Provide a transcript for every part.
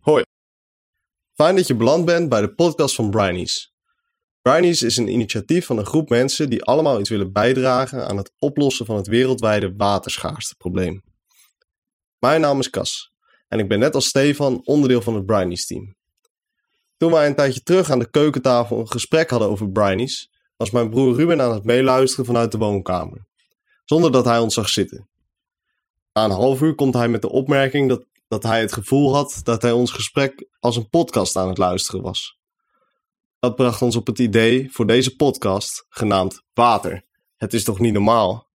Hoi. Fijn dat je beland bent bij de podcast van Brinies. Brinies is een initiatief van een groep mensen die allemaal iets willen bijdragen aan het oplossen van het wereldwijde waterschaarsteprobleem. Mijn naam is Cas en ik ben net als Stefan onderdeel van het Brinies team. Toen wij een tijdje terug aan de keukentafel een gesprek hadden over Brinies, was mijn broer Ruben aan het meeluisteren vanuit de woonkamer, zonder dat hij ons zag zitten. Na een half uur komt hij met de opmerking dat, dat hij het gevoel had dat hij ons gesprek als een podcast aan het luisteren was. Dat bracht ons op het idee voor deze podcast, genaamd Water. Het is toch niet normaal?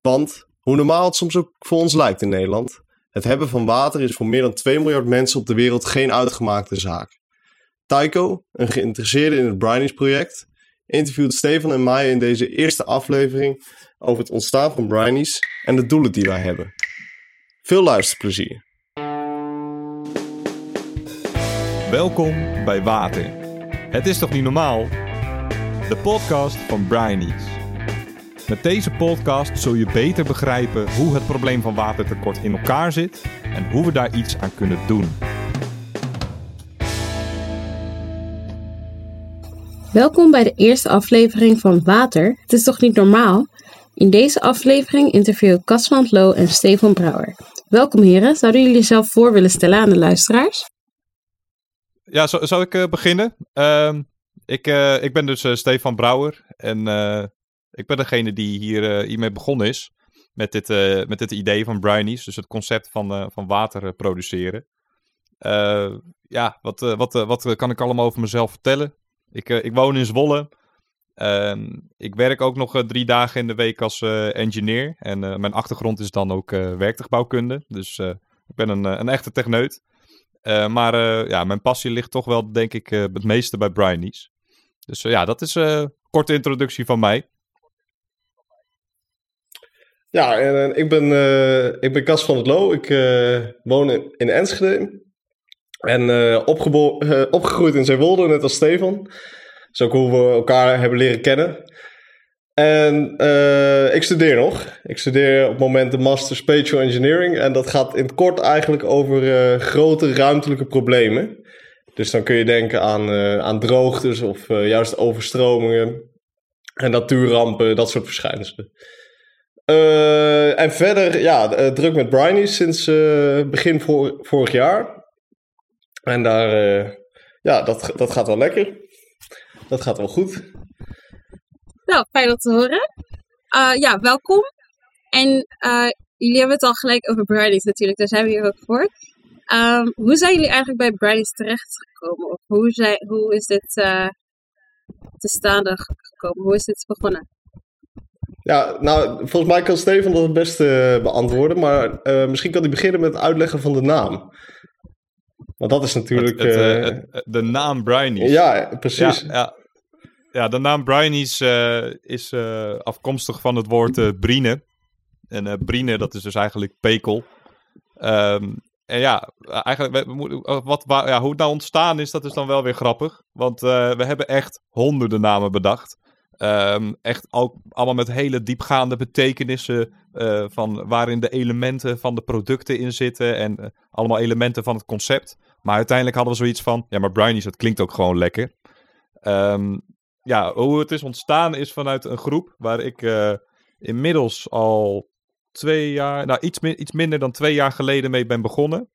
Want, hoe normaal het soms ook voor ons lijkt in Nederland, het hebben van water is voor meer dan 2 miljard mensen op de wereld geen uitgemaakte zaak. Taiko, een geïnteresseerde in het Brinies project, interviewt Stefan en mij in deze eerste aflevering over het ontstaan van Brinies en de doelen die wij hebben. Veel luisterplezier. Welkom bij Water. Het is toch niet normaal? De podcast van Brinies. Met deze podcast zul je beter begrijpen hoe het probleem van watertekort in elkaar zit en hoe we daar iets aan kunnen doen. Welkom bij de eerste aflevering van Water. Het is toch niet normaal? In deze aflevering interview ik Cas van Loo en Stefan Brouwer. Welkom heren, zouden jullie jezelf voor willen stellen aan de luisteraars? Ja, zo, zou ik uh, beginnen? Uh, ik, uh, ik ben dus uh, Stefan Brouwer en ik ben degene die hier, hiermee begonnen is. Met dit, met dit idee van Brinies, dus het concept van, van water produceren. ja, wat, wat, wat kan ik allemaal over mezelf vertellen? Ik, ik woon in Zwolle. Ehm, ik werk ook nog drie dagen in de week als engineer. En mijn achtergrond is dan ook werktuigbouwkunde. Dus ik ben een, een echte techneut. Uh, maar uh, ja, mijn passie ligt toch wel, denk ik, uh, het meeste bij Brinies. Dus ja, dat is een korte introductie van mij. Ja, en, ik, ben, ik ben Cas van het Loo. Ik woon in, in, Enschede. En opgegroeid in Zeewolde, net als Stefan. Dat is ook hoe we elkaar hebben leren kennen. En uh, ik studeer nog. Ik studeer op het moment de Master Spatial Engineering. En dat gaat in het kort eigenlijk over uh, grote ruimtelijke problemen. Dus dan kun je denken aan, uh, aan droogtes of juist overstromingen. En natuurrampen, dat soort verschijnselen. en verder, ja, druk met Brinies sinds begin vorig jaar. En daar, ja, dat, dat gaat wel lekker. Dat gaat wel goed. Nou, fijn om te horen. Uh, ja, welkom. En uh, jullie hebben het al gelijk over Brady's natuurlijk, daar zijn we hier ook voor. Um, hoe zijn jullie eigenlijk bij Brady's terechtgekomen? Of hoe, zij, hoe is dit uh, te staande gekomen? Hoe is dit begonnen? Ja, nou, volgens mij kan Steven dat het beste beantwoorden, maar misschien kan hij beginnen met het uitleggen van de naam. Want dat is natuurlijk... Het, het, het, de naam Brinies. Ja, precies. Ja, ja. Ja, de naam Brinies is uh, afkomstig van het woord uh, brine. En brine, dat is dus eigenlijk pekel. Um, en ja, eigenlijk, wat, waar, ja, hoe het nou ontstaan is, dat is dan wel weer grappig. Want we hebben echt honderden namen bedacht. Um, echt ook allemaal met hele diepgaande betekenissen. van waarin de elementen van de producten in zitten. En allemaal elementen van het concept. Maar uiteindelijk hadden we zoiets van: ja, maar Brinies, dat klinkt ook gewoon lekker. Um, ja, hoe het is ontstaan is vanuit een groep waar ik uh, inmiddels al twee jaar, nou iets, iets minder dan twee jaar geleden mee ben begonnen.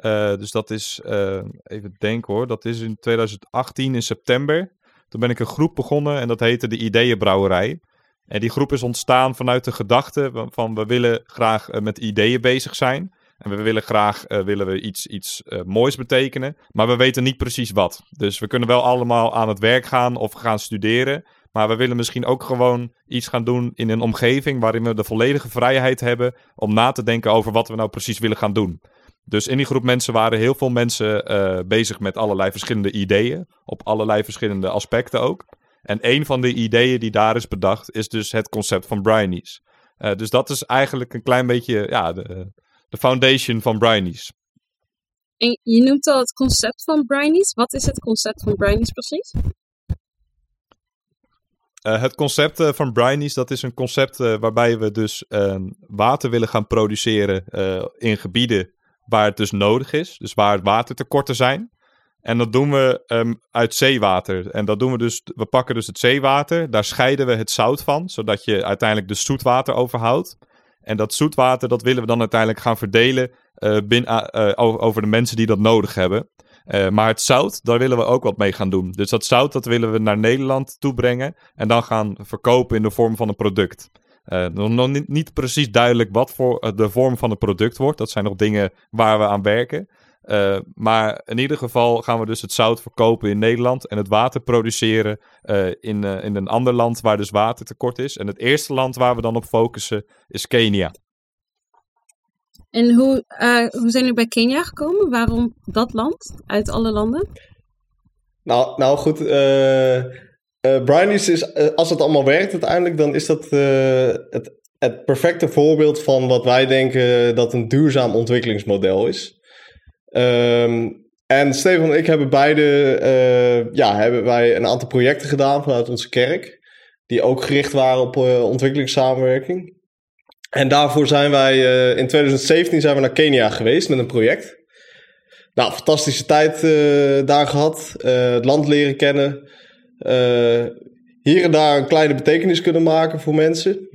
Uh, dus dat is, uh, even denken hoor, dat is in 2018 in september. Toen ben ik een groep begonnen en dat heette de Ideeënbrouwerij. En die groep is ontstaan vanuit de gedachte van we willen graag met ideeën bezig zijn. En we willen graag uh, willen we iets, iets uh, moois betekenen. Maar we weten niet precies wat. Dus we kunnen wel allemaal aan het werk gaan of gaan studeren. Maar we willen misschien ook gewoon iets gaan doen in een omgeving waarin we de volledige vrijheid hebben om na te denken over wat we nou precies willen gaan doen. Dus in die groep mensen waren heel veel mensen uh, bezig met allerlei verschillende ideeën. Op allerlei verschillende aspecten ook. En een van de ideeën die daar is bedacht is dus het concept van Brinies. dus dat is eigenlijk een klein beetje ja, de, de foundation van Brinies. En je noemt al het concept van Brinies. Wat is het concept van Brinies precies? Uh, het concept uh, van Brinies, dat is een concept uh, waarbij we dus ehm, water willen gaan produceren in gebieden waar het dus nodig is. Dus waar het watertekorten zijn. En dat doen we ehm, uit zeewater. En dat doen we dus, we pakken dus het zeewater, daar scheiden we het zout van, zodat je uiteindelijk de zoetwater overhoudt. En dat zoetwater, dat willen we dan uiteindelijk gaan verdelen uh, uh, over de mensen die dat nodig hebben. Maar het zout, daar willen we ook wat mee gaan doen. Dus dat zout, dat willen we naar Nederland toebrengen en dan gaan verkopen in de vorm van een product. nog niet, niet, precies duidelijk wat voor de vorm van het product wordt. Dat zijn nog dingen waar we aan werken. Uh, maar in ieder geval gaan we dus het zout verkopen in Nederland en het water produceren uh, in, uh, in een ander land waar dus water tekort is. En het eerste land waar we dan op focussen is Kenia. En hoe, hoe zijn jullie bij Kenia gekomen? Waarom dat land uit alle landen? Nou, nou goed, Brian is, als het allemaal werkt uiteindelijk, dan is dat het, het perfecte voorbeeld van wat wij denken dat een duurzaam ontwikkelingsmodel is. Um, en Stefan en ik hebben beide uh, ja, hebben wij een aantal projecten gedaan vanuit onze kerk. Die ook gericht waren op uh, ontwikkelingssamenwerking. En daarvoor zijn wij uh, in 2017 zijn we naar Kenia geweest met een project. Nou, fantastische tijd daar gehad. het land leren kennen. hier en daar een kleine betekenis kunnen maken voor mensen.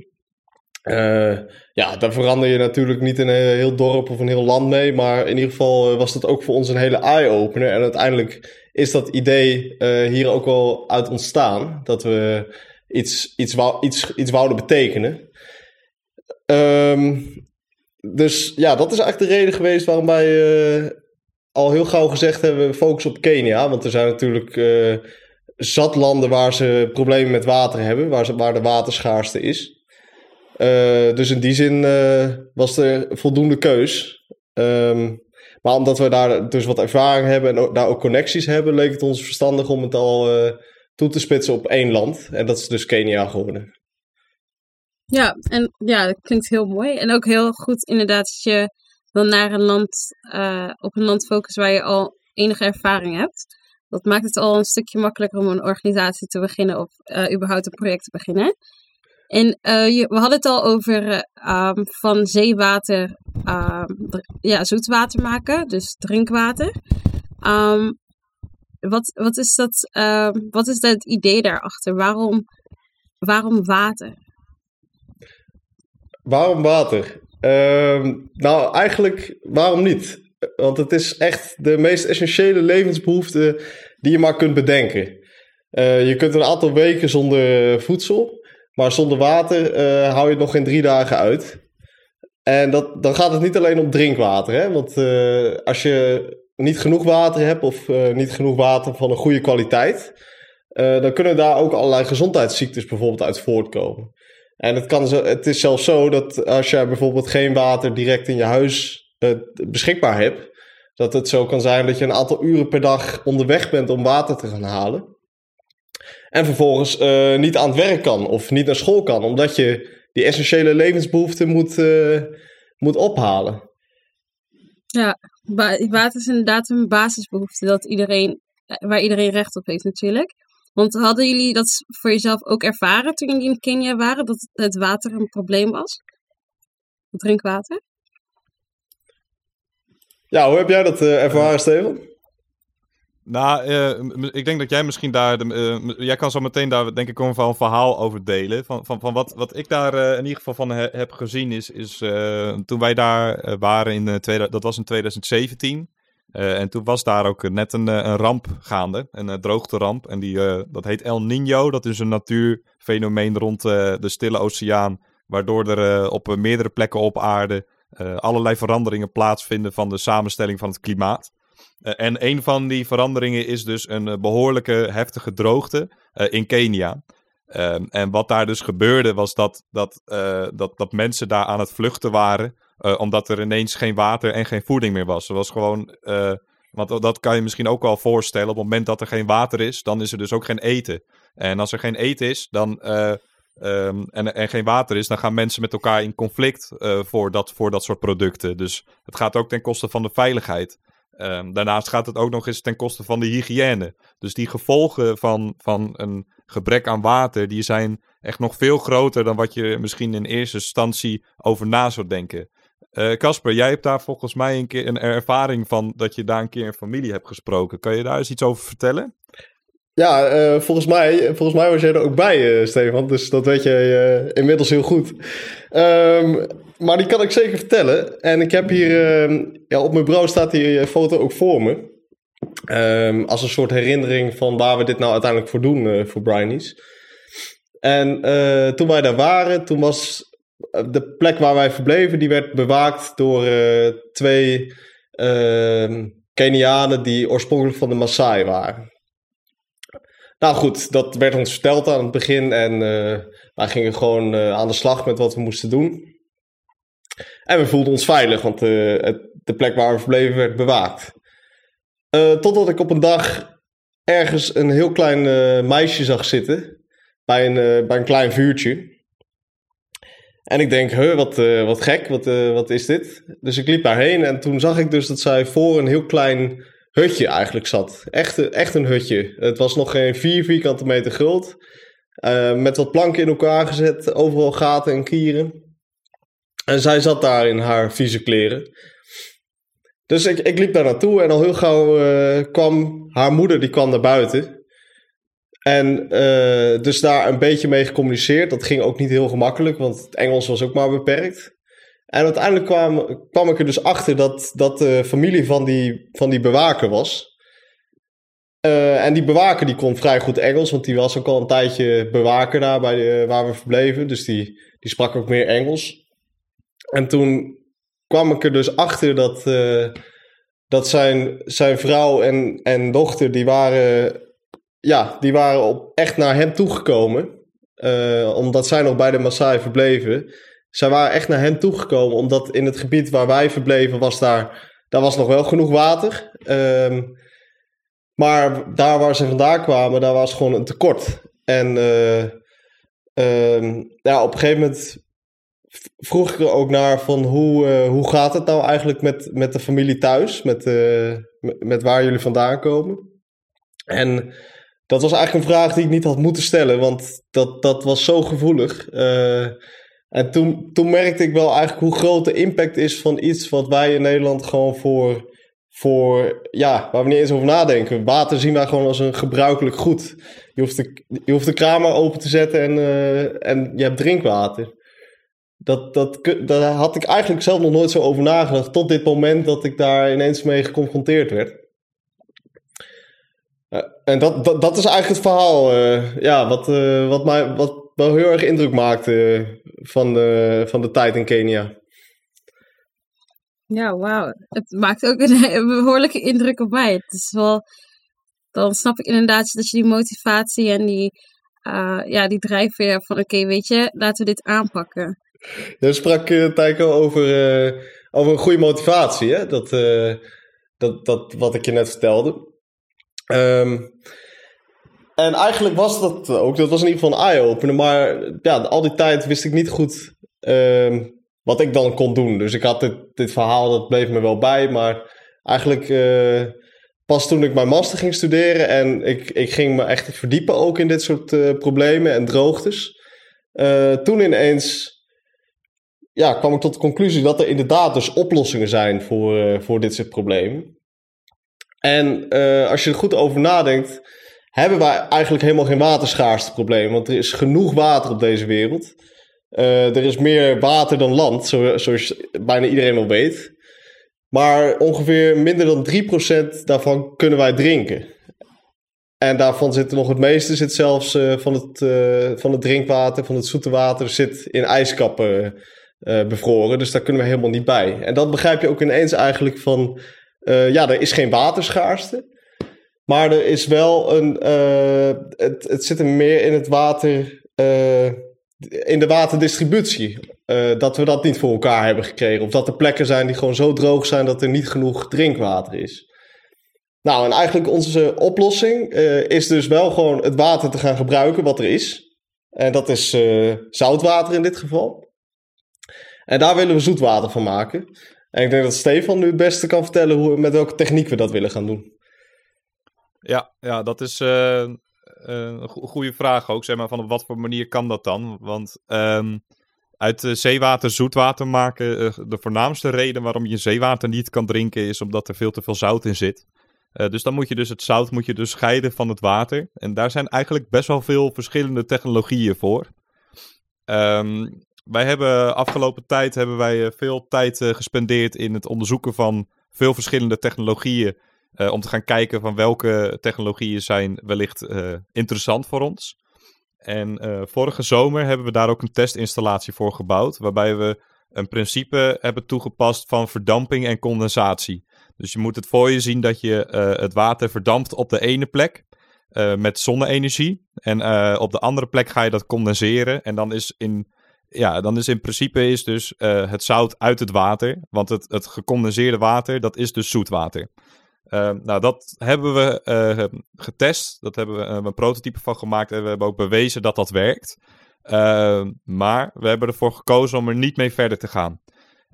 Uh, ja, daar verander je natuurlijk niet een heel dorp of een heel land mee. Maar in ieder geval eh, was dat ook voor ons een hele eye-opener. En uiteindelijk is dat idee uh, hier ook wel uit ontstaan. Dat we iets, iets, iets, iets wouden betekenen. Um, dus ja, dat is eigenlijk de reden geweest waarom wij al heel gauw gezegd hebben: we focussen op Kenia. Want er zijn natuurlijk zat landen waar ze problemen met water hebben, waar, ze, waar de waterschaarste is. Uh, dus in die zin uh, was er voldoende keus. Um, maar omdat we daar dus wat ervaring hebben en daar ook connecties hebben, leek het ons verstandig om het al uh, toe te spitsen op één land. En dat is dus Kenia geworden. Ja, en ja, dat klinkt heel mooi. En ook heel goed inderdaad dat je dan naar een land, op een land focust waar je al enige ervaring hebt. Dat maakt het al een stukje makkelijker om een organisatie te beginnen of überhaupt een project te beginnen. En je, we hadden het al over uh, um, van zeewater uh, ja, zoetwater maken, dus drinkwater. Um, wat, wat, is dat, wat is dat idee daarachter? Waarom, waarom water? Waarom water? Ehm, nou, eigenlijk waarom niet? Want het is echt de meest essentiële levensbehoefte die je maar kunt bedenken. Uh, je kunt een aantal weken zonder voedsel. Maar zonder water uh, hou je het nog geen drie dagen uit. En dat, dan gaat het niet alleen om drinkwater. Hè? Want uh, als je niet genoeg water hebt of uh, niet genoeg water van een goede kwaliteit, dan kunnen daar ook allerlei gezondheidsziektes bijvoorbeeld uit voortkomen. En het, kan het is zelfs zo dat als je bijvoorbeeld geen water direct in je huis beschikbaar hebt, dat het zo kan zijn dat je een aantal uren per dag onderweg bent om water te gaan halen. En vervolgens uh, niet aan het werk kan of niet naar school kan, omdat je die essentiële levensbehoeften moet, uh, moet ophalen. Ja, water is inderdaad een basisbehoefte dat iedereen, eh, waar iedereen recht op heeft natuurlijk. Want hadden jullie dat voor jezelf ook ervaren toen jullie in Kenia waren, dat het water een probleem was? Drinkwater? Ja, hoe heb jij dat uh, ervaren, Steven? Nou, uh, ik denk dat jij misschien daar. Uh, jij kan zo meteen daar, denk ik, gewoon een verhaal over delen. Van, van, van wat, wat ik daar uh, in ieder geval van he, heb gezien, is, is toen wij daar waren in. Tweede, dat was in 2017. en toen was daar ook net een, een ramp gaande, een droogteramp. En die, dat heet El Nino. Dat is een natuurfenomeen rond de Stille Oceaan. Waardoor er op meerdere plekken op aarde allerlei veranderingen plaatsvinden van de samenstelling van het klimaat. Uh, en een van die veranderingen is dus een uh, behoorlijke heftige droogte uh, in Kenia. Ehm, en wat daar dus gebeurde was dat, dat, dat, dat mensen daar aan het vluchten waren. omdat er ineens geen water en geen voeding meer was. Er was gewoon. want dat kan je misschien ook wel voorstellen. Op het moment dat er geen water is, dan is er dus ook geen eten. En als er geen eten is, dan. Um, en, en geen water is, dan gaan mensen met elkaar in conflict voor, dat, voor dat soort producten. Dus het gaat ook ten koste van de veiligheid. Um, daarnaast gaat het ook nog eens ten koste van de hygiëne. Dus die gevolgen van, van een gebrek aan water, die zijn echt nog veel groter dan wat je misschien in eerste instantie over na zou denken. Eh, Casper, jij hebt daar volgens mij een keer een ervaring van dat je daar een keer in familie hebt gesproken. Kan je daar eens iets over vertellen? Ja, uh, volgens, mij, volgens mij was jij er ook bij, uh, Stefan. Dus dat weet je inmiddels heel goed. Um, maar die kan ik zeker vertellen. En ik heb hier, ehm, ja, op mijn bureau staat die foto ook voor me. Um, als een soort herinnering van waar we dit nou uiteindelijk voor doen voor Brinies. En toen wij daar waren, toen was de plek waar wij verbleven, die werd bewaakt door twee Kenianen die oorspronkelijk van de Maasai waren. Nou goed, dat werd ons verteld aan het begin en wij gingen gewoon aan de slag met wat we moesten doen. En we voelden ons veilig, want het, de plek waar we verbleven werd bewaakt. totdat ik op een dag ergens een heel klein meisje zag zitten bij een, bij een klein vuurtje. En ik denk, huh, wat, wat gek, wat, wat is dit? Dus ik liep daarheen en toen zag ik dus dat zij voor een heel klein hutje eigenlijk zat. Echt, echt een hutje. Het was nog geen 4 vierkante meter groot. Met wat planken in elkaar gezet, overal gaten en kieren. En zij zat daar in haar vieze kleren. Dus ik, ik liep daar naartoe en al heel gauw uh, kwam haar moeder, die kwam naar buiten. En uh, dus daar een beetje mee gecommuniceerd. Dat ging ook niet heel gemakkelijk, want het Engels was ook maar beperkt. En uiteindelijk kwam, kwam ik er dus achter dat, dat de familie van die, van die bewaker was. Uh, en die bewaker die kon vrij goed Engels, want die was ook al een tijdje bewaker daar bij waar we verbleven. Dus die, die sprak ook meer Engels. En toen kwam ik er dus achter dat, uh, dat zijn, zijn vrouw en, en dochter, die waren, ja, die waren op, echt naar hem toegekomen. Uh, omdat zij nog bij de Maasai verbleven zij waren echt naar hen toegekomen, omdat in het gebied waar wij verbleven was daar, daar was nog wel genoeg water. Um, maar daar waar ze vandaan kwamen, daar was gewoon een tekort. En uh, um, ja, op een gegeven moment vroeg ik er ook naar van hoe, uh, hoe gaat het nou eigenlijk met, met de familie thuis, met, uh, met waar jullie vandaan komen. En dat was eigenlijk een vraag die ik niet had moeten stellen, want dat, dat was zo gevoelig. Uh, en toen, toen merkte ik wel eigenlijk hoe groot de impact is van iets wat wij in Nederland gewoon voor, voor ja, waar we niet eens over nadenken. Water zien wij gewoon als een gebruikelijk goed. Je hoeft de, je hoeft de kraan maar open te zetten en, en je hebt drinkwater. Dat, dat, daar had ik eigenlijk zelf nog nooit zo over nagedacht. Tot dit moment dat ik daar ineens mee geconfronteerd werd. Uh, en dat, dat, dat, is eigenlijk het verhaal. Uh, ja, wat, wat, mij, wat wel heel erg indruk maakte van de, van de tijd in Kenia. Ja, wauw. Het maakt ook een, behoorlijke indruk op mij. Het is wel, dan snap ik inderdaad dat je die motivatie en die, uh, ja, die drijfveer van oké, weet je, laten we dit aanpakken. Je sprak uh, Tycho over, uh, over een goede motivatie, hè? Dat, uh, dat, dat wat ik je net vertelde. Um, en eigenlijk was dat ook, dat was in ieder geval een eye-opener. Maar ja, al die tijd wist ik niet goed uh, wat ik dan kon doen. Dus ik had dit, dit verhaal, dat bleef me wel bij. Maar eigenlijk pas toen ik mijn master ging studeren en ik, ik ging me echt verdiepen ook in dit soort problemen en droogtes. Toen ineens ja, kwam ik tot de conclusie dat er inderdaad dus oplossingen zijn voor, voor dit soort problemen. En als je er goed over nadenkt hebben wij eigenlijk helemaal geen waterschaarsteprobleem. Want er is genoeg water op deze wereld. Uh, er is meer water dan land, zo, zoals bijna iedereen wel weet. Maar ongeveer minder dan 3% daarvan kunnen wij drinken. En daarvan zit nog het meeste, zit zelfs van, het, van het drinkwater, van het zoete water, zit in ijskappen bevroren. Dus daar kunnen we helemaal niet bij. En dat begrijp je ook ineens eigenlijk van, ja, er is geen waterschaarste. Maar er is wel een. Uh, het, het zit er meer in het water. In de waterdistributie. Dat we dat niet voor elkaar hebben gekregen. Of dat er plekken zijn die gewoon zo droog zijn dat er niet genoeg drinkwater is. Nou, en eigenlijk onze oplossing is dus wel gewoon het water te gaan gebruiken wat er is. En dat is zoutwater in dit geval. En daar willen we zoetwater van maken. En ik denk dat Stefan nu het beste kan vertellen hoe, met welke techniek we dat willen gaan doen. Ja, ja dat is uh, een goede vraag ook. Zeg maar, van op wat voor manier kan dat dan? Want um, uit uh, zeewater zoetwater maken. De voornaamste reden waarom je zeewater niet kan drinken is omdat er veel te veel zout in zit. Dus dan moet je dus het zout moet je dus scheiden van het water. En daar zijn eigenlijk best wel veel verschillende technologieën voor. Um, wij hebben afgelopen tijd hebben wij veel tijd gespendeerd in het onderzoeken van veel verschillende technologieën. om te gaan kijken van welke technologieën zijn wellicht interessant voor ons. En vorige zomer hebben we daar ook een testinstallatie voor gebouwd, waarbij we een principe hebben toegepast van verdamping en condensatie. Dus je moet het voor je zien dat je het water verdampt op de ene plek met zonne-energie. En op de andere plek ga je dat condenseren. En dan is in, ja, dan is in principe is dus het zout uit het water. Want het, het gecondenseerde water, dat is dus zoetwater. Uh, nou, dat hebben we uh, getest. Dat hebben we een prototype van gemaakt. En we hebben ook bewezen dat dat werkt. Maar we hebben ervoor gekozen om er niet mee verder te gaan.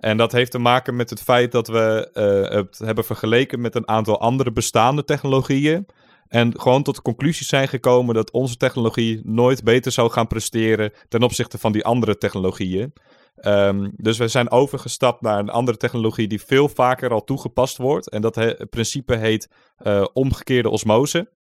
En dat heeft te maken met het feit dat we eh, het hebben vergeleken met een aantal andere bestaande technologieën. En gewoon tot de conclusie zijn gekomen dat onze technologie nooit beter zou gaan presteren ten opzichte van die andere technologieën. Um, dus we zijn overgestapt naar een andere technologie die veel vaker al toegepast wordt. En dat principe heet uh, omgekeerde osmose.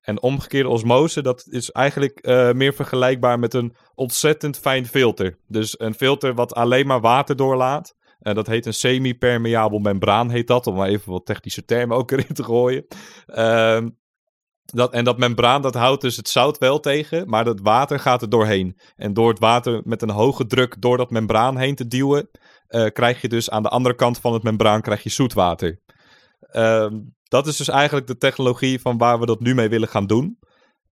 En omgekeerde osmose, dat is eigenlijk uh, meer vergelijkbaar met een ontzettend fijn filter. Dus een filter wat alleen maar water doorlaat. En dat heet een semi-permeabel membraan, heet dat. Om maar even wat technische termen ook erin te gooien. Um, dat, en dat membraan dat houdt dus het zout wel tegen, maar het water gaat er doorheen. En door het water met een hoge druk door dat membraan heen te duwen, uh, krijg je dus aan de andere kant van het membraan krijg je zoetwater. Uh, dat is dus eigenlijk de technologie van waar we dat nu mee willen gaan doen.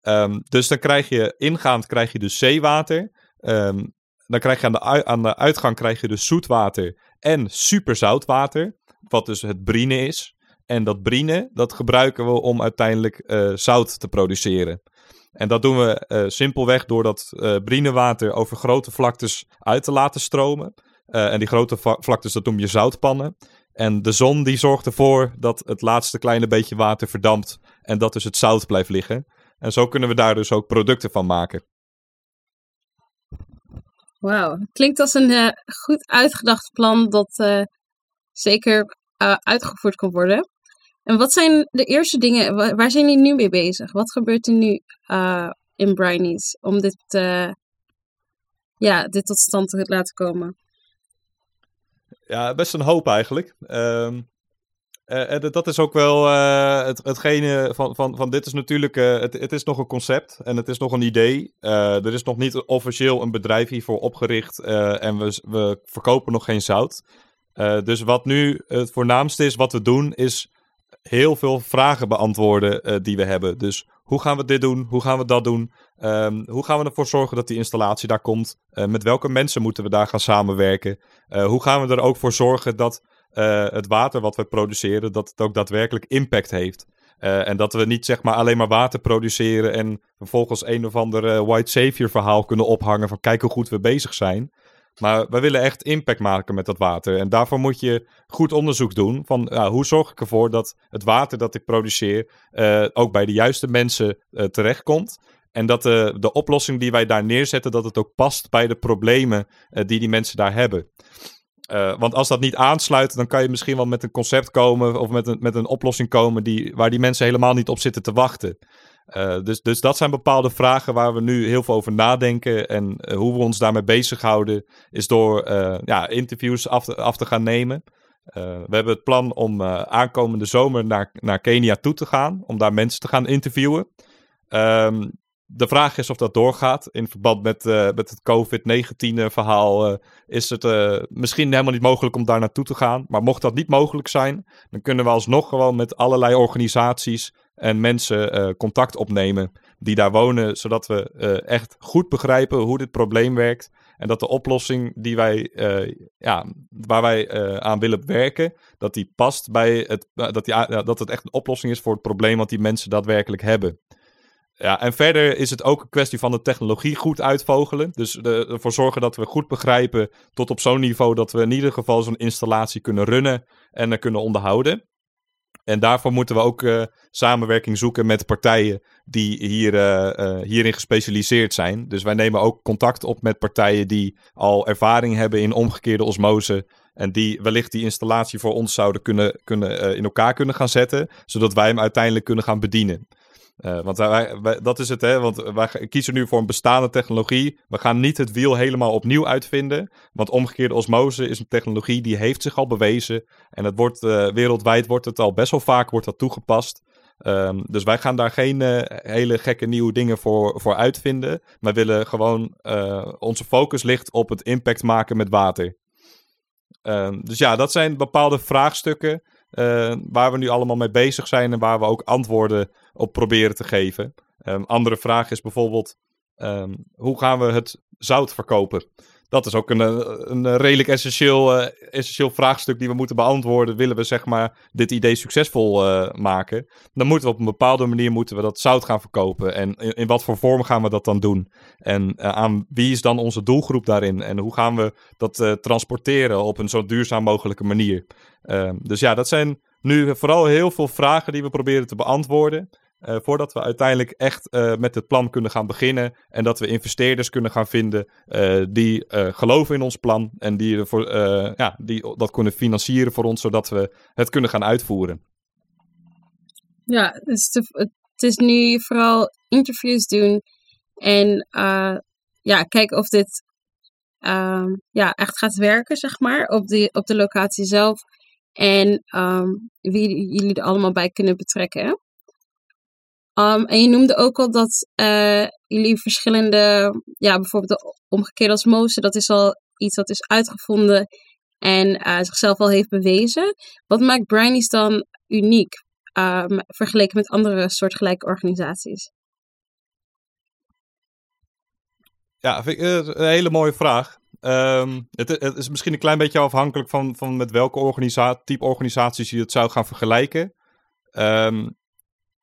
Um, dus dan krijg je ingaand krijg je dus zeewater. Um, dan krijg je aan de, aan de uitgang krijg je dus zoetwater en superzoutwater, wat dus het brine is. En dat brine, dat gebruiken we om uiteindelijk uh, zout te produceren. En dat doen we uh, simpelweg door dat uh, brinewater over grote vlaktes uit te laten stromen. en die grote vlaktes, dat noem je zoutpannen. En de zon die zorgt ervoor dat het laatste kleine beetje water verdampt en dat dus het zout blijft liggen. En zo kunnen we daar dus ook producten van maken. Wauw, klinkt als een goed uitgedacht plan dat zeker uitgevoerd kan worden. En wat zijn de eerste dingen, waar zijn jullie nu mee bezig? Wat gebeurt er nu uh, in Brinies om dit, uh, ja, dit tot stand te laten komen? Ja, best een hoop eigenlijk. Um, dat is ook wel het, hetgene van, van, van dit is natuurlijk, het, het is nog een concept en het is nog een idee. er is nog niet officieel een bedrijf hiervoor opgericht en we, we verkopen nog geen zout. dus wat nu het voornaamste is wat we doen is heel veel vragen beantwoorden uh, die we hebben. Dus hoe gaan we dit doen? Hoe gaan we dat doen? Um, hoe gaan we ervoor zorgen dat die installatie daar komt? Uh, met welke mensen moeten we daar gaan samenwerken? Uh, hoe gaan we er ook voor zorgen dat het water wat we produceren, dat het ook daadwerkelijk impact heeft? en dat we niet zeg maar alleen maar water produceren en vervolgens een of ander white savior verhaal kunnen ophangen van kijk hoe goed we bezig zijn. Maar wij willen echt impact maken met dat water. En daarvoor moet je goed onderzoek doen van ja, hoe zorg ik ervoor dat het water dat ik produceer uh, ook bij de juiste mensen uh, terechtkomt. En dat de, de oplossing die wij daar neerzetten, dat het ook past bij de problemen die die mensen daar hebben. Want als dat niet aansluit, dan kan je misschien wel met een concept komen of met een, met een oplossing komen die, waar die mensen helemaal niet op zitten te wachten. Uh, dus, dus dat zijn bepaalde vragen waar we nu heel veel over nadenken. En uh, hoe we ons daarmee bezighouden, is door uh, ja, interviews af te, gaan nemen. we hebben het plan om aankomende zomer naar, naar Kenia toe te gaan, om daar mensen te gaan interviewen. Um, de vraag is of dat doorgaat. In verband met, met het COVID-19-verhaal is het misschien helemaal niet mogelijk om daar naartoe te gaan. Maar mocht dat niet mogelijk zijn, dan kunnen we alsnog gewoon met allerlei organisaties en mensen uh, contact opnemen die daar wonen, zodat we uh, echt goed begrijpen hoe dit probleem werkt. En dat de oplossing die wij, uh, ja, waar wij aan willen werken, dat die past bij het, dat, die, dat het echt een oplossing is voor het probleem wat die mensen daadwerkelijk hebben. Ja, en verder is het ook een kwestie van de technologie goed uitvogelen. Dus de, ervoor zorgen dat we goed begrijpen tot op zo'n niveau dat we in ieder geval zo'n installatie kunnen runnen en kunnen onderhouden. En daarvoor moeten we ook uh, samenwerking zoeken met partijen die hier, uh, hierin gespecialiseerd zijn. Dus wij nemen ook contact op met partijen die al ervaring hebben in omgekeerde osmose. En die wellicht die installatie voor ons zouden kunnen, kunnen in elkaar kunnen gaan zetten. Zodat wij hem uiteindelijk kunnen gaan bedienen. Uh, want wij, dat is het, hè? Want wij kiezen nu voor een bestaande technologie. We gaan niet het wiel helemaal opnieuw uitvinden. Want omgekeerde osmose is een technologie die heeft zich al bewezen. En het wordt, uh, wereldwijd wordt het al best wel vaak wordt dat toegepast. Um, dus wij gaan daar geen uh, hele gekke nieuwe dingen voor, voor uitvinden. Maar willen gewoon, onze focus ligt op het impact maken met water. Um, dus ja, dat zijn bepaalde vraagstukken waar we nu allemaal mee bezig zijn en waar we ook antwoorden op proberen te geven. Um, andere vraag is bijvoorbeeld, um, hoe gaan we het zout verkopen? Dat is ook een, een redelijk essentieel, uh, essentieel vraagstuk die we moeten beantwoorden. Willen we zeg maar dit idee succesvol maken? Dan moeten we op een bepaalde manier moeten we dat zout gaan verkopen. En in, in wat voor vorm gaan we dat dan doen? En aan wie is dan onze doelgroep daarin? En hoe gaan we dat transporteren op een zo duurzaam mogelijke manier? Ehm, dus ja, dat zijn nu vooral heel veel vragen die we proberen te beantwoorden. Uh, voordat we uiteindelijk echt uh, met het plan kunnen gaan beginnen. En dat we investeerders kunnen gaan vinden uh, die geloven in ons plan. En die, ervoor, ja, die dat kunnen financieren voor ons, zodat we het kunnen gaan uitvoeren. Ja, het is nu vooral interviews doen. En ja, kijken of dit um, ja, echt gaat werken, zeg maar, op, die, op de locatie zelf. En um, wie jullie er allemaal bij kunnen betrekken. Um, en je noemde ook al dat uh, jullie verschillende, ja, bijvoorbeeld de omgekeerde osmose, dat is al iets dat is uitgevonden en uh, zichzelf al heeft bewezen. Wat maakt Brownies dan uniek um, vergeleken met andere soortgelijke organisaties? Ja, vind ik een hele mooie vraag. Het, het, is misschien een klein beetje afhankelijk van, van met welke organisa type organisaties je het zou gaan vergelijken. Um,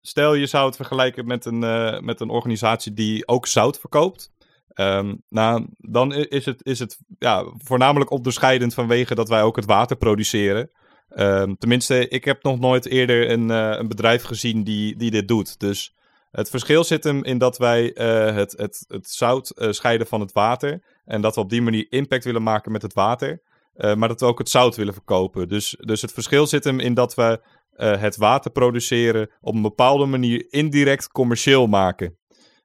stel je zou het vergelijken met een, uh, met een organisatie die ook zout verkoopt. Um, nou, dan is het, is het ja, voornamelijk onderscheidend vanwege dat wij ook het water produceren. Um, tenminste, ik heb nog nooit eerder een, uh, een bedrijf gezien die, die dit doet. Dus het verschil zit hem in dat wij uh, het, het, het zout scheiden van het water. En dat we op die manier impact willen maken met het water. maar dat we ook het zout willen verkopen. Dus, dus het verschil zit hem in dat we uh, het water produceren op een bepaalde manier indirect commercieel maken.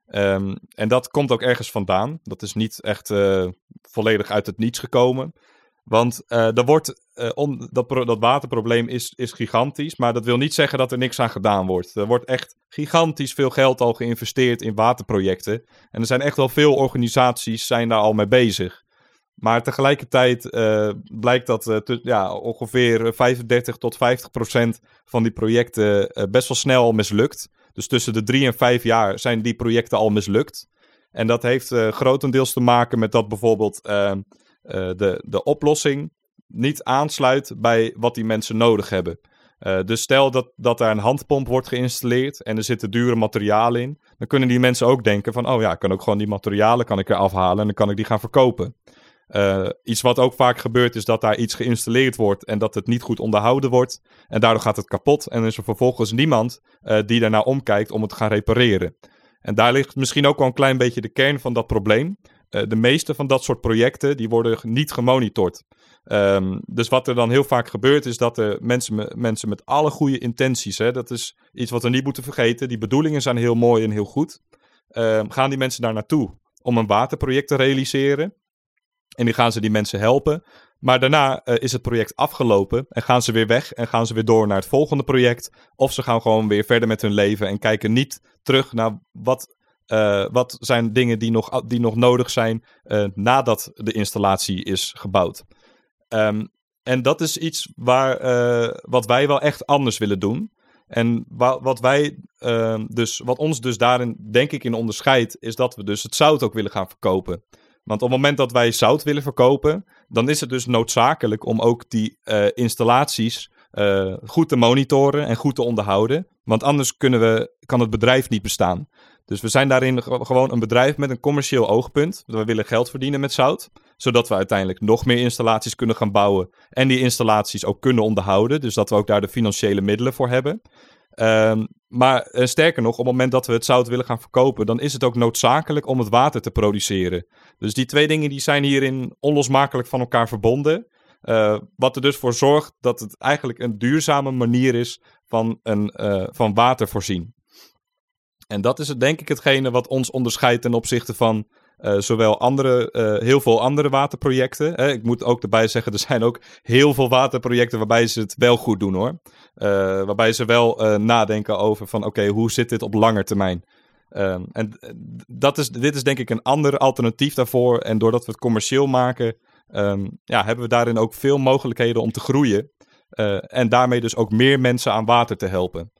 Um, en dat komt ook ergens vandaan. Dat is niet echt uh, volledig uit het niets gekomen. Want uh, er wordt, om, dat, dat waterprobleem is, is gigantisch, maar dat wil niet zeggen dat er niks aan gedaan wordt. Er wordt echt gigantisch veel geld al geïnvesteerd in waterprojecten. En er zijn echt wel veel organisaties zijn daar al mee bezig. Maar tegelijkertijd uh, blijkt dat te, ja, ongeveer 35 tot 50 procent van die projecten uh, best wel snel mislukt. Dus tussen de drie en vijf jaar zijn die projecten al mislukt. En dat heeft grotendeels te maken met dat bijvoorbeeld de, de oplossing niet aansluit bij wat die mensen nodig hebben. dus stel dat, dat daar een handpomp wordt geïnstalleerd en er zitten dure materialen in, dan kunnen die mensen ook denken van, oh ja, ik kan ook gewoon die materialen kan ik er afhalen en dan kan ik die gaan verkopen. Uh, iets wat ook vaak gebeurt is dat daar iets geïnstalleerd wordt en dat het niet goed onderhouden wordt. En daardoor gaat het kapot en is er vervolgens niemand uh, die daarna omkijkt om het te gaan repareren. En daar ligt misschien ook wel een klein beetje de kern van dat probleem. Uh, de meeste van dat soort projecten die worden niet gemonitord. Um, dus wat er dan heel vaak gebeurt is dat er mensen, mensen met alle goede intenties, hè, dat is iets wat we niet moeten vergeten, die bedoelingen zijn heel mooi en heel goed, ehm, gaan die mensen daar naartoe om een waterproject te realiseren. En nu gaan ze die mensen helpen. Maar daarna uh, is het project afgelopen en gaan ze weer weg en gaan ze weer door naar het volgende project. Of ze gaan gewoon weer verder met hun leven en kijken niet terug naar wat, uh, wat zijn dingen die nog, die nog nodig zijn uh, nadat de installatie is gebouwd. Um, en dat is iets waar, wat wij wel echt anders willen doen. En wa wat wij ehm, dus, wat ons dus daarin denk ik in onderscheidt, is dat we dus het zout ook willen gaan verkopen. Want op het moment dat wij zout willen verkopen, dan is het dus noodzakelijk om ook die uh, installaties uh, goed te monitoren en goed te onderhouden. Want anders kunnen we, kan het bedrijf niet bestaan. Dus we zijn daarin gewoon een bedrijf met een commercieel oogpunt. We willen geld verdienen met zout. zodat we uiteindelijk nog meer installaties kunnen gaan bouwen en die installaties ook kunnen onderhouden. Dus dat we ook daar de financiële middelen voor hebben. Ehm, maar eh, sterker nog, op het moment dat we het zout willen gaan verkopen, dan is het ook noodzakelijk om het water te produceren. Dus die twee dingen die zijn hierin onlosmakelijk van elkaar verbonden. Uh, wat er dus voor zorgt dat het eigenlijk een duurzame manier is van, een, uh, van water voorzien. En dat is het, denk ik hetgene wat ons onderscheidt ten opzichte van uh, zowel andere, uh, heel veel andere waterprojecten. Hè. Ik moet ook erbij zeggen, er zijn ook heel veel waterprojecten waarbij ze het wel goed doen hoor. Uh, waarbij ze wel nadenken over van oké, hoe zit dit op lange termijn? Um, en dat is, dit is denk ik een ander alternatief daarvoor. En doordat we het commercieel maken, um, ja, hebben we daarin ook veel mogelijkheden om te groeien. en daarmee dus ook meer mensen aan water te helpen.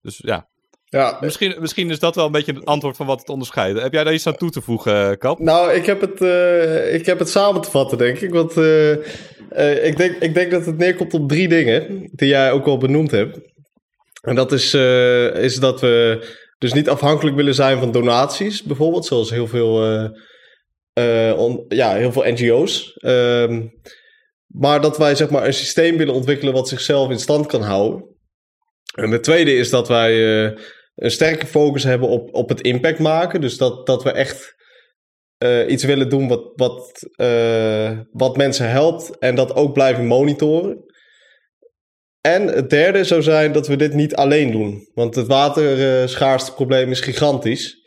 Dus ja, ja. Misschien, misschien is dat wel een beetje het antwoord van wat het onderscheidt. Heb jij daar iets aan toe te voegen, Kap? Nou, ik heb het, uh, ik heb het samen te vatten, denk ik. Want uh, uh, ik, denk, ik denk dat het neerkomt op drie dingen die jij ook al benoemd hebt. En dat is, is dat we dus niet afhankelijk willen zijn van donaties, bijvoorbeeld, zoals heel veel, on, ja, heel veel NGO's. Um, maar dat wij zeg maar, een systeem willen ontwikkelen wat zichzelf in stand kan houden. En de tweede is dat wij uh, een sterke focus hebben op, op het impact maken. Dus dat, dat we echt uh, iets willen doen wat, wat, uh, wat mensen helpt en dat ook blijven monitoren. En het derde zou zijn dat we dit niet alleen doen. Want het waterschaarste probleem is gigantisch.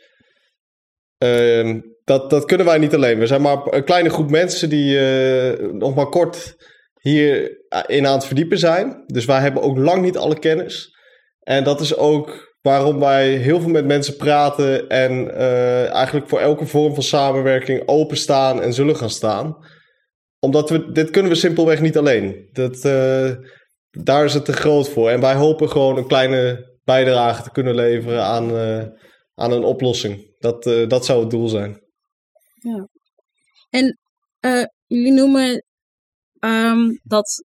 Uh, dat, dat kunnen wij niet alleen. We zijn maar een kleine groep mensen die nog maar kort hierin aan het verdiepen zijn. Dus wij hebben ook lang niet alle kennis. En dat is ook waarom wij heel veel met mensen praten en uh, eigenlijk voor elke vorm van samenwerking openstaan en zullen gaan staan. Omdat we, dit kunnen we simpelweg niet alleen. Dat, uh, daar is het te groot voor. En wij hopen gewoon een kleine bijdrage te kunnen leveren aan, uh, aan een oplossing. Dat, dat zou het doel zijn. Ja. En jullie noemen um, dat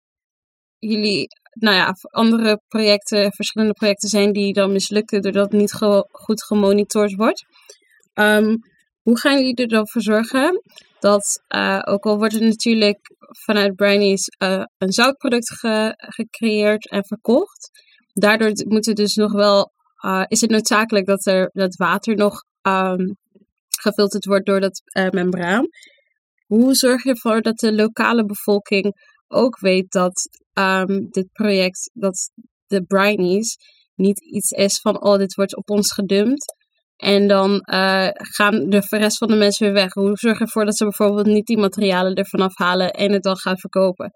jullie nou ja, andere projecten, verschillende projecten zijn die dan mislukken doordat het niet goed gemonitord wordt. Um, hoe gaan jullie er dan voor zorgen dat, uh, ook al wordt er natuurlijk vanuit Brownies uh, een zoutproduct ge gecreëerd en verkocht, daardoor moet het dus nog wel, uh, is het noodzakelijk dat er dat water nog um, gefilterd wordt door dat membraan. Hoe zorg je ervoor dat de lokale bevolking ook weet dat um, dit project, dat de Brinies, niet iets is van, oh, dit wordt op ons gedumpt. En dan uh, gaan de rest van de mensen weer weg. Hoe zorg je ervoor dat ze bijvoorbeeld niet die materialen ervan afhalen en het dan gaan verkopen?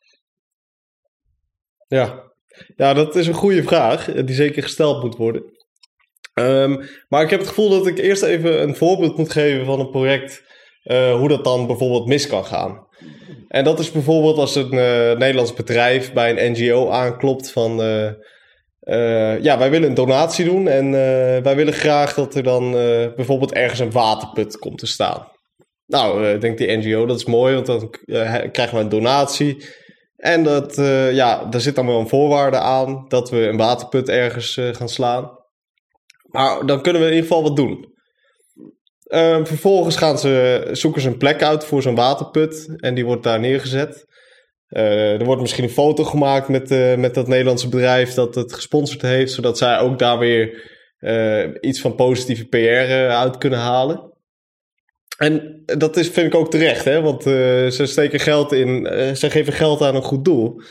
Ja, ja dat is een goede vraag, die zeker gesteld moet worden. Um, maar ik heb het gevoel dat ik eerst even een voorbeeld moet geven van een project, uh, hoe dat dan bijvoorbeeld mis kan gaan. En dat is bijvoorbeeld als een uh, Nederlands bedrijf bij een NGO aanklopt van... Uh, uh, ja, wij willen een donatie doen en wij willen graag dat er dan bijvoorbeeld ergens een waterput komt te staan. Nou, denkt die NGO, dat is mooi, want dan krijgen we een donatie. En dat, ja, daar zit dan wel een voorwaarde aan dat we een waterput ergens gaan slaan. Maar dan kunnen we in ieder geval wat doen. Uh, vervolgens gaan ze, zoeken ze een plek uit voor zo'n waterput en die wordt daar neergezet. Uh, er wordt misschien een foto gemaakt met, uh, met dat Nederlandse bedrijf dat het gesponsord heeft, zodat zij ook daar weer uh, iets van positieve PR uit kunnen halen. En dat is, vind ik ook terecht, hè? want ze steken geld in, ze geven geld aan een goed doel.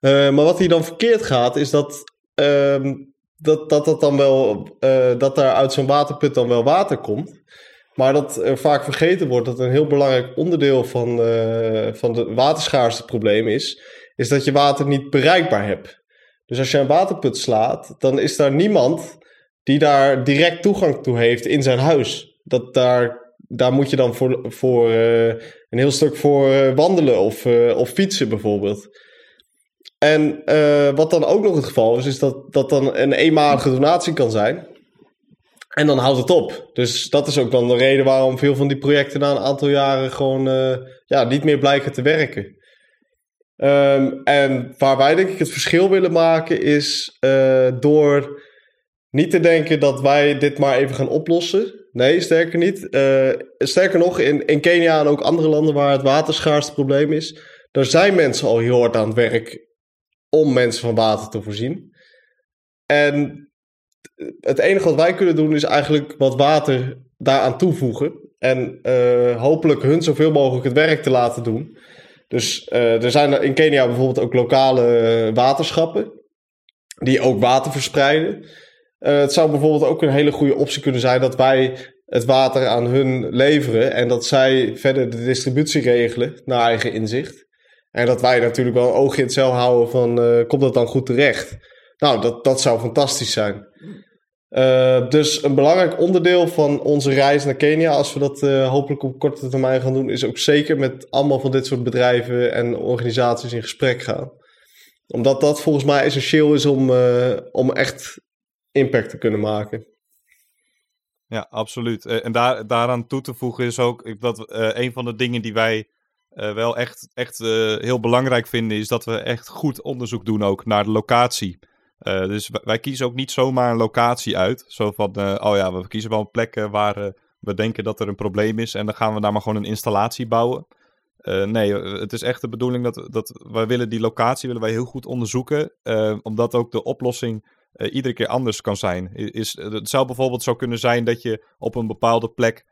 maar wat hier dan verkeerd gaat, is dat ehm, dat, dat, dat, dan wel, dat daar uit zo'n waterput dan wel water komt. Maar dat er vaak vergeten wordt dat een heel belangrijk onderdeel van, uh, van de waterschaarste probleem is, is dat je water niet bereikbaar hebt. Dus als je een waterput slaat, dan is daar niemand die daar direct toegang toe heeft in zijn huis. Dat daar, daar moet je dan voor, voor uh, een heel stuk voor uh, wandelen of, of fietsen bijvoorbeeld. En wat dan ook nog het geval is, is dat dat dan een eenmalige donatie kan zijn. En dan houdt het op. Dus dat is ook dan de reden waarom veel van die projecten na een aantal jaren gewoon uh, ja, niet meer blijken te werken. Um, en waar wij denk ik het verschil willen maken is uh, door niet te denken dat wij dit maar even gaan oplossen. Nee, sterker niet. Uh, sterker nog, in, in Kenia en ook andere landen waar het waterschaarste probleem is, daar zijn mensen al heel hard aan het werk om mensen van water te voorzien. En het enige wat wij kunnen doen is eigenlijk wat water daaraan toevoegen. En uh, hopelijk hun zoveel mogelijk het werk te laten doen. Dus uh, er zijn in Kenia bijvoorbeeld ook lokale waterschappen die ook water verspreiden. Uh, het zou bijvoorbeeld ook een hele goede optie kunnen zijn dat wij het water aan hun leveren en dat zij verder de distributie regelen naar eigen inzicht. En dat wij natuurlijk wel een oog in het cel houden van komt dat dan goed terecht? Nou, dat, dat zou fantastisch zijn. Uh, dus een belangrijk onderdeel van onze reis naar Kenia, als we dat uh, hopelijk op korte termijn gaan doen, is ook zeker met allemaal van dit soort bedrijven en organisaties in gesprek gaan. Omdat dat volgens mij essentieel is om, uh, om echt impact te kunnen maken. Ja, absoluut. En daar, daaraan toe te voegen is ook dat een van de dingen die wij wel echt, echt heel belangrijk vinden, is dat we echt goed onderzoek doen ook naar de locatie. Uh, dus wij kiezen ook niet zomaar een locatie uit. Zo van, uh, oh ja, we kiezen wel een plek uh, waar we denken dat er een probleem is. En dan gaan we daar maar gewoon een installatie bouwen. nee, het is echt de bedoeling dat, dat wij willen die locatie willen wij heel goed onderzoeken. omdat ook de oplossing iedere keer anders kan zijn. Is, het zou bijvoorbeeld zo kunnen zijn dat je op een bepaalde plek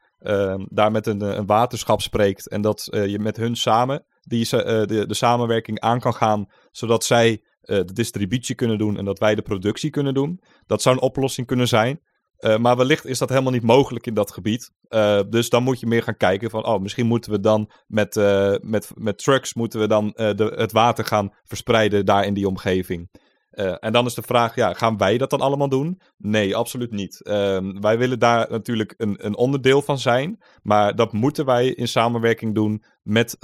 daar met een, een waterschap spreekt. En dat je met hun samen die, de, de samenwerking aan kan gaan. Zodat zij uh, de distributie kunnen doen en dat wij de productie kunnen doen. Dat zou een oplossing kunnen zijn. Uh, maar wellicht is dat helemaal niet mogelijk in dat gebied. Uh, dus dan moet je meer gaan kijken van, oh, misschien moeten we dan met, met, met trucks moeten we dan de, het water gaan verspreiden daar in die omgeving. en dan is de vraag, ja, gaan wij dat dan allemaal doen? Nee, absoluut niet. Ehm, wij willen daar natuurlijk een, een onderdeel van zijn, maar dat moeten wij in samenwerking doen met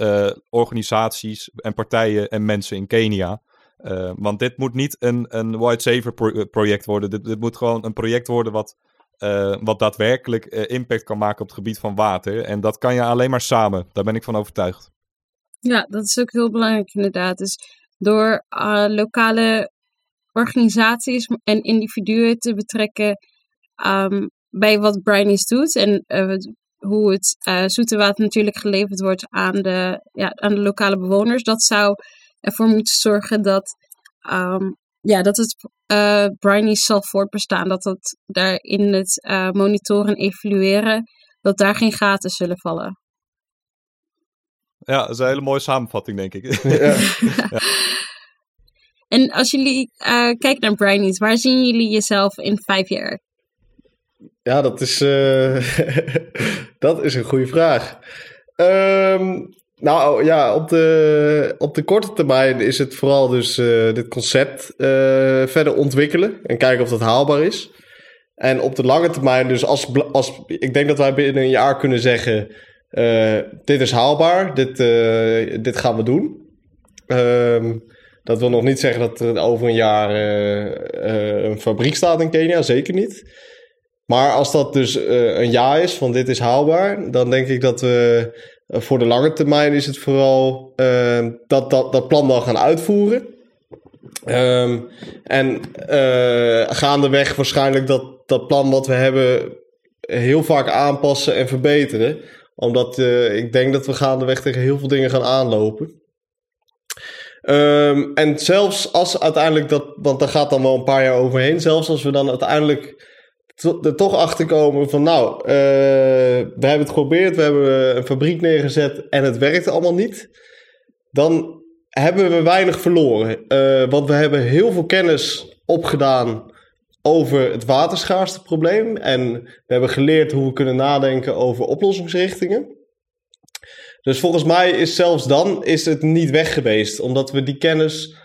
organisaties en partijen en mensen in Kenia. Uh, want dit moet niet een, een white saver pro eh, project worden. Dit, dit, moet gewoon een project worden wat, uh, wat daadwerkelijk impact kan maken op het gebied van water. En dat kan je alleen maar samen. Daar ben ik van overtuigd. Ja, dat is ook heel belangrijk inderdaad. Dus door lokale organisaties en individuen te betrekken um, bij wat Brownies doet en hoe het zoete water natuurlijk geleverd wordt aan de, ja, aan de lokale bewoners. Dat zou ervoor moeten zorgen dat, um, ja, dat het uh, zal voortbestaan. Dat dat daar in het uh, monitoren en evalueren, dat daar geen gaten zullen vallen. Ja, dat is een hele mooie samenvatting, denk ik. ja. ja. En als jullie uh, kijken naar Brownies, waar zien jullie jezelf in vijf jaar? Ja, dat is, uh, dat is een goede vraag. Um, nou ja, op de, op de korte termijn is het vooral dus uh, dit concept uh, verder ontwikkelen en kijken of dat haalbaar is. En op de lange termijn, dus als, als ik denk dat wij binnen een jaar kunnen zeggen: uh, dit is haalbaar, dit, dit gaan we doen. Ehm, dat wil nog niet zeggen dat er over een jaar een fabriek staat in Kenia, zeker niet. Maar als dat dus een jaar is van dit is haalbaar, dan denk ik dat we eh, voor de lange termijn is het vooral uh, dat, dat, dat plan dan gaan uitvoeren. Um, en uh, gaandeweg waarschijnlijk dat, dat plan wat we hebben heel vaak aanpassen en verbeteren. Omdat uh, ik denk dat we gaandeweg tegen heel veel dingen gaan aanlopen. Um, en zelfs als uiteindelijk dat, want daar gaat dan wel een paar jaar overheen, zelfs als we dan uiteindelijk er toch achter komen van nou, uh, we hebben het geprobeerd, we hebben een fabriek neergezet en het werkte allemaal niet. Dan hebben we weinig verloren. Uh, want we hebben heel veel kennis opgedaan over het waterschaarste probleem. En we hebben geleerd hoe we kunnen nadenken over oplossingsrichtingen. Dus volgens mij is zelfs dan is het niet weg geweest. Omdat we die kennis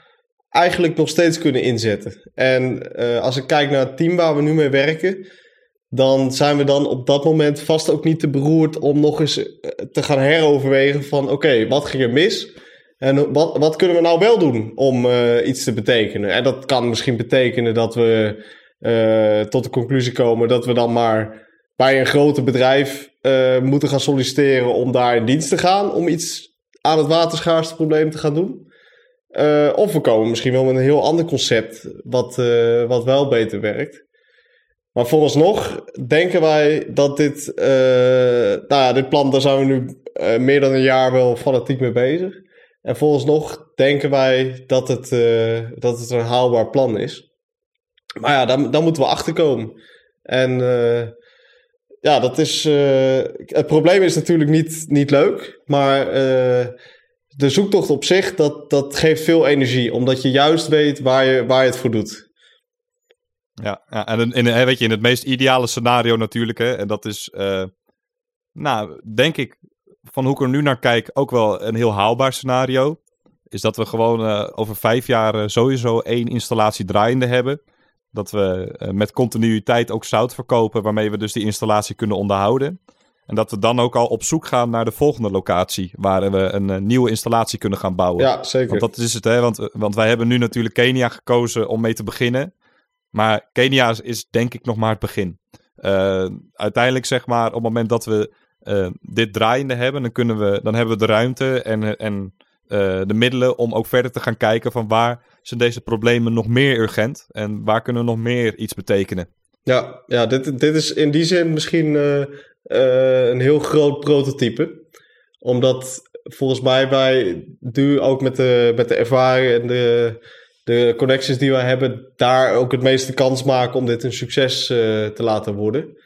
eigenlijk nog steeds kunnen inzetten. En uh, als ik kijk naar het team waar we nu mee werken, dan zijn we dan op dat moment vast ook niet te beroerd om nog eens eh, te gaan heroverwegen van oké, wat ging er mis? En wat, wat kunnen we nou wel doen om uh, iets te betekenen? En dat kan misschien betekenen dat we tot de conclusie komen dat we dan maar bij een groter bedrijf moeten gaan solliciteren om daar in dienst te gaan, om iets aan het waterschaarste probleem te gaan doen. Uh, of we komen misschien wel met een heel ander concept, wat, uh, wat wel beter werkt. Maar vooralsnog denken wij dat dit, uh, nou ja, dit plan, daar zijn we nu meer dan een jaar wel fanatiek mee bezig. En vooralsnog denken wij dat het, dat het een haalbaar plan is. Maar ja, daar, daar moeten we achter komen. En ja, dat is. het probleem is natuurlijk niet, niet leuk. Maar de zoektocht op zich, dat, dat geeft veel energie. Omdat je juist weet waar je, waar je het voor doet. Ja, ja en in, weet je, in het meest ideale scenario natuurlijk, hè, en dat is, uh, nou, denk ik, van hoe ik er nu naar kijk, ook wel een heel haalbaar scenario. Is dat we gewoon uh, over vijf jaar uh, sowieso één installatie draaiende hebben. Dat we met continuïteit ook zout verkopen, waarmee we dus die installatie kunnen onderhouden. En dat we dan ook al op zoek gaan naar de volgende locatie, waar we een, nieuwe installatie kunnen gaan bouwen. Ja, zeker. Want dat is het, hè? Want, want wij hebben nu natuurlijk Kenia gekozen om mee te beginnen. Maar Kenia is denk ik nog maar het begin. Uh, uiteindelijk zeg maar, op het moment dat we uh, dit draaiende hebben, dan, kunnen we, dan hebben we de ruimte en, en de middelen om ook verder te gaan kijken van waar zijn deze problemen nog meer urgent en waar kunnen we nog meer iets betekenen. Ja, ja dit, dit is in die zin misschien een heel groot prototype. Omdat volgens mij wij nu ook met de, met de ervaring en de de connecties die we hebben, daar ook het meeste kans maken om dit een succes uh, te laten worden.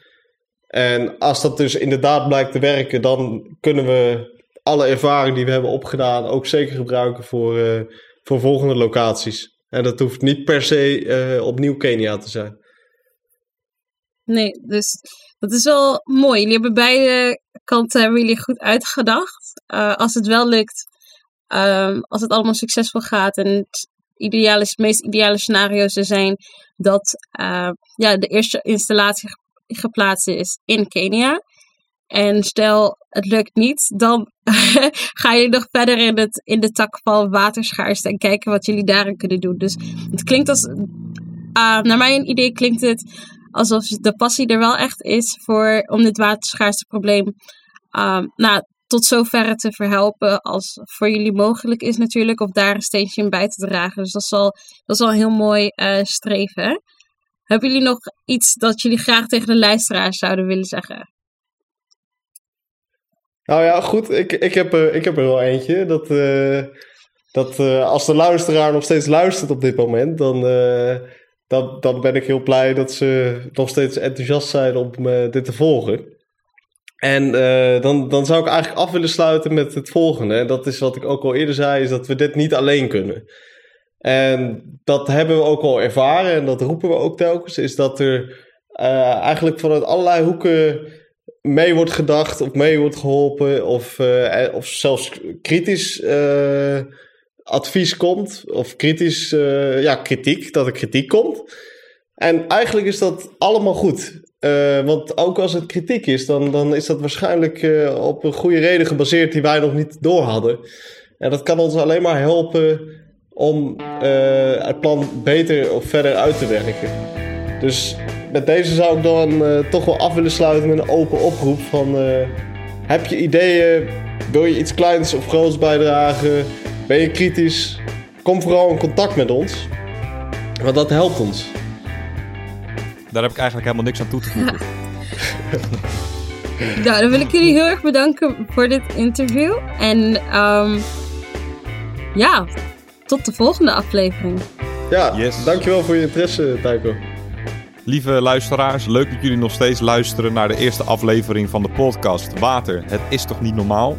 En als dat dus inderdaad blijkt te werken, dan kunnen we alle ervaring die we hebben opgedaan ook zeker gebruiken voor, uh, voor volgende locaties. En dat hoeft niet per se opnieuw Kenia te zijn. Nee, dus dat is wel mooi. Jullie hebben beide kanten hebben jullie goed uitgedacht. Uh, als het wel lukt, um, als het allemaal succesvol gaat en het ideale, meest ideale scenario's er zijn dat uh, ja, de eerste installatie geplaatst is in Kenia. En stel het lukt niet, dan ga je nog verder in, het, in de tak van waterschaarste en kijken wat jullie daarin kunnen doen. Dus het klinkt als, uh, naar mijn idee klinkt het alsof de passie er wel echt is voor, om dit waterschaarste probleem uh, nou, tot zoverre te verhelpen als voor jullie mogelijk is natuurlijk. Of daar een steentje in bij te dragen. Dus dat is al, dat is heel mooi uh, streven. Hebben jullie nog iets dat jullie graag tegen de luisteraars zouden willen zeggen? Nou ja, goed. Ik, ik, heb, uh, ik heb er wel eentje. Dat, uh, dat als de luisteraar nog steeds luistert op dit moment, dan, dan, ben ik heel blij dat ze nog steeds enthousiast zijn om dit te volgen. En uh, dan, dan zou ik eigenlijk af willen sluiten met het volgende. En dat is wat ik ook al eerder zei, is dat we dit niet alleen kunnen. En dat hebben we ook al ervaren en dat roepen we ook telkens. Is dat er uh, eigenlijk vanuit allerlei hoeken mee wordt gedacht of mee wordt geholpen. Of, of zelfs kritisch advies komt. Of kritisch, ja, kritiek, dat er kritiek komt. En eigenlijk is dat allemaal goed. Uh, want ook als het kritiek is, dan, dan is dat waarschijnlijk uh, op een goede reden gebaseerd die wij nog niet door hadden. En dat kan ons alleen maar helpen om het plan beter of verder uit te werken. Dus met deze zou ik dan toch wel af willen sluiten met een open oproep van... heb je ideeën? Wil je iets kleins of groots bijdragen? Ben je kritisch? Kom vooral in contact met ons. Want dat helpt ons. Daar heb ik eigenlijk helemaal niks aan toe te voegen. nou, dan wil ik jullie heel erg bedanken voor dit interview. En um, ja, tot de volgende aflevering. Ja, yes. dankjewel voor je interesse, Tycho. Lieve luisteraars, leuk dat jullie nog steeds luisteren naar de eerste aflevering van de podcast Water. Het is toch niet normaal?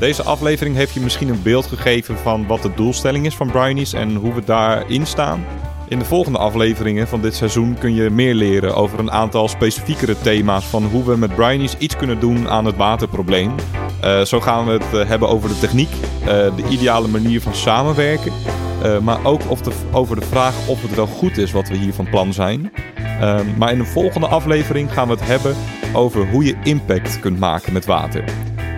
Deze aflevering heeft je misschien een beeld gegeven van wat de doelstelling is van Brinies en hoe we daarin staan. In de volgende afleveringen van dit seizoen kun je meer leren over een aantal specifiekere thema's van hoe we met Brinies iets kunnen doen aan het waterprobleem. Uh, zo gaan we het uh, hebben over de techniek, uh, de ideale manier van samenwerken, maar ook de, over de vraag of het wel goed is wat we hier van plan zijn. Maar in de volgende aflevering gaan we het hebben over hoe je impact kunt maken met water.